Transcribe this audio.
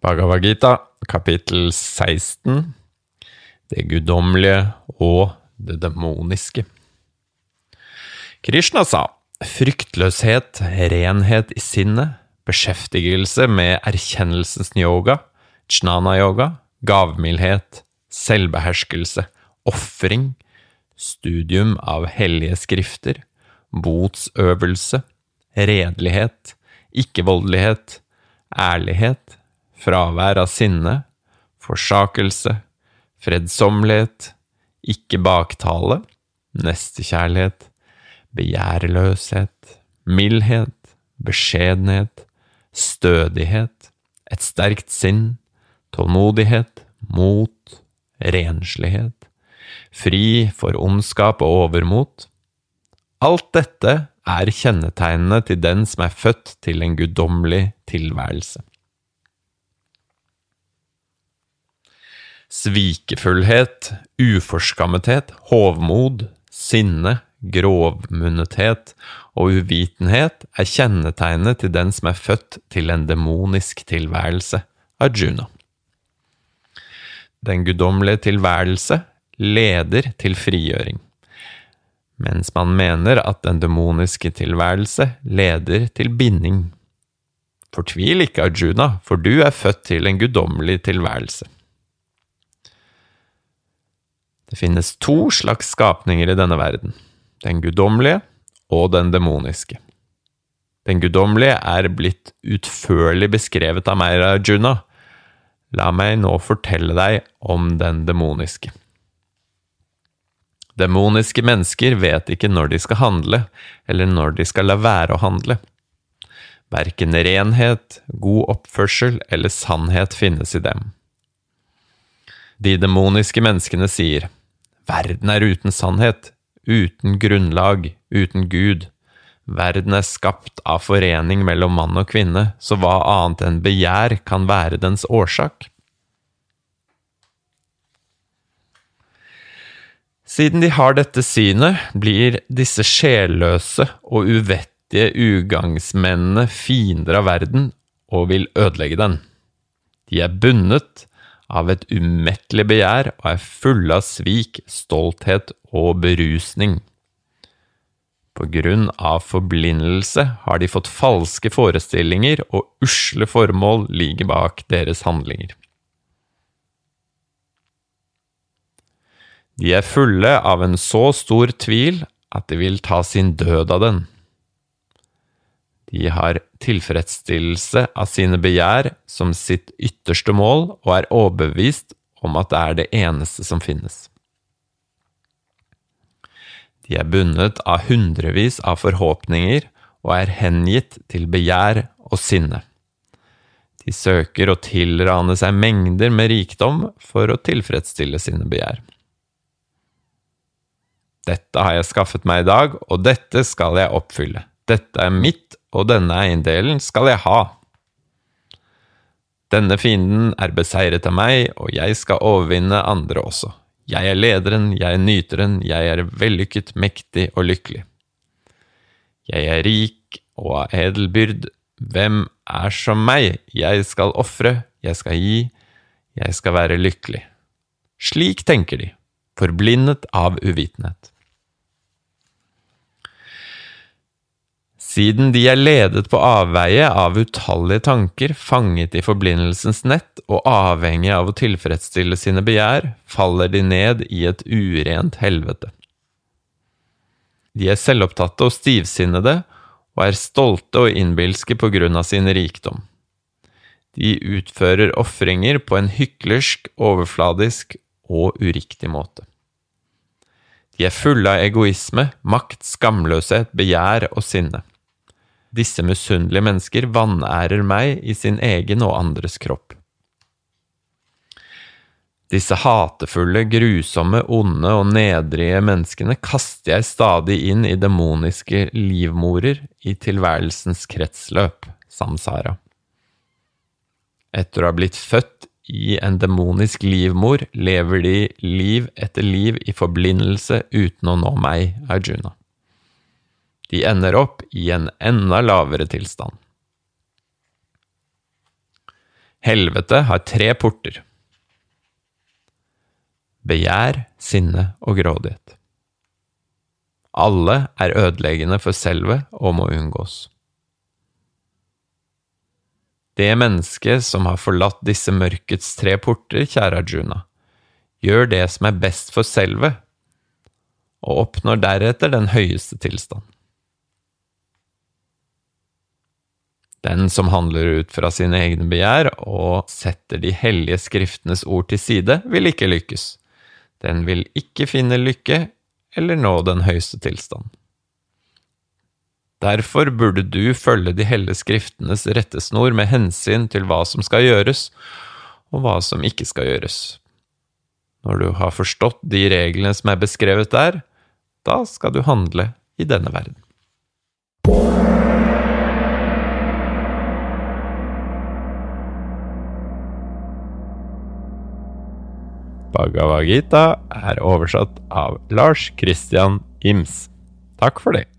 Bhagavad Gita, kapittel 16 Det guddommelige og det demoniske. Krishna sa fryktløshet, renhet i sinnet, beskjeftigelse med erkjennelsens yoga, jnana-yoga, gavmildhet, selvbeherskelse, ofring, studium av hellige skrifter, botsøvelse, redelighet, ikke-voldelighet, ærlighet, fravær av sinne, forsakelse, fredsommelighet, ikke baktale, nestekjærlighet, begjærløshet, mildhet, beskjedenhet, stødighet, et sterkt sinn, tålmodighet, mot, renslighet, fri for ondskap og overmot. Alt dette er kjennetegnene til den som er født til en guddommelig tilværelse. Svikefullhet, uforskammethet, hovmod, sinne, grovmunnethet og uvitenhet er kjennetegnet til den som er født til en demonisk tilværelse, Arjuna. Den guddommelige tilværelse leder til frigjøring, mens man mener at den demoniske tilværelse leder til binding. Fortvil ikke, Arjuna, for du er født til en guddommelig tilværelse. Det finnes to slags skapninger i denne verden, den guddommelige og den demoniske. Den guddommelige er blitt utførlig beskrevet av meg, Juna. La meg nå fortelle deg om den demoniske. Demoniske mennesker vet ikke når de skal handle, eller når de skal la være å handle. Verken renhet, god oppførsel eller sannhet finnes i dem. De demoniske menneskene sier, Verden er uten sannhet, uten grunnlag, uten Gud. Verden er skapt av forening mellom mann og kvinne, så hva annet enn begjær kan være dens årsak? Siden de har dette synet, blir disse sjelløse og uvettige ugagnsmennene fiender av verden og vil ødelegge den. De er bundet av et umettelig begjær og er fulle av svik, stolthet og berusning. På grunn av forblindelse har de fått falske forestillinger, og usle formål ligger bak deres handlinger. De er fulle av en så stor tvil at de vil ta sin død av den. De har tilfredsstillelse av sine begjær som sitt ytterste mål og er overbevist om at det er det eneste som finnes. De er bundet av hundrevis av forhåpninger og er hengitt til begjær og sinne. De søker å tilrane seg mengder med rikdom for å tilfredsstille sine begjær. Dette har jeg skaffet meg i dag, og dette skal jeg oppfylle. Dette er mitt og denne eiendelen skal jeg ha. Denne fienden er beseiret av meg, og jeg skal overvinne andre også. Jeg er lederen, jeg er nyteren, jeg er vellykket, mektig og lykkelig. Jeg er rik og av edel byrd, hvem er som meg? Jeg skal ofre, jeg skal gi, jeg skal være lykkelig. Slik tenker de, forblindet av uvitenhet. Siden de er ledet på avveie av utallige tanker, fanget i forblindelsens nett og avhengig av å tilfredsstille sine begjær, faller de ned i et urent helvete. De er selvopptatte og stivsinnede, og er stolte og innbilske på grunn av sin rikdom. De utfører ofringer på en hyklersk, overfladisk og uriktig måte. De er fulle av egoisme, makt, skamløshet, begjær og sinne. Disse misunnelige mennesker vanærer meg i sin egen og andres kropp. Disse hatefulle, grusomme, onde og nedrige menneskene kaster jeg stadig inn i demoniske livmorer i tilværelsens kretsløp, samsara. Etter å ha blitt født i en demonisk livmor lever de liv etter liv i forblindelse uten å nå meg, Arjuna. De ender opp i en enda lavere tilstand. Helvete har tre porter. Begjær, sinne og grådighet. Alle er ødeleggende for selvet og må unngås. Det mennesket som har forlatt disse mørkets tre porter, kjære Arjuna, gjør det som er best for selvet, og oppnår deretter den høyeste tilstand. Den som handler ut fra sine egne begjær og setter de hellige skriftenes ord til side, vil ikke lykkes. Den vil ikke finne lykke eller nå den høyeste tilstand. Derfor burde du følge de hellige skriftenes rettesnor med hensyn til hva som skal gjøres, og hva som ikke skal gjøres. Når du har forstått de reglene som er beskrevet der, da skal du handle i denne verden. Bhagavad Gita er oversatt av Lars Christian Ims. Takk for det.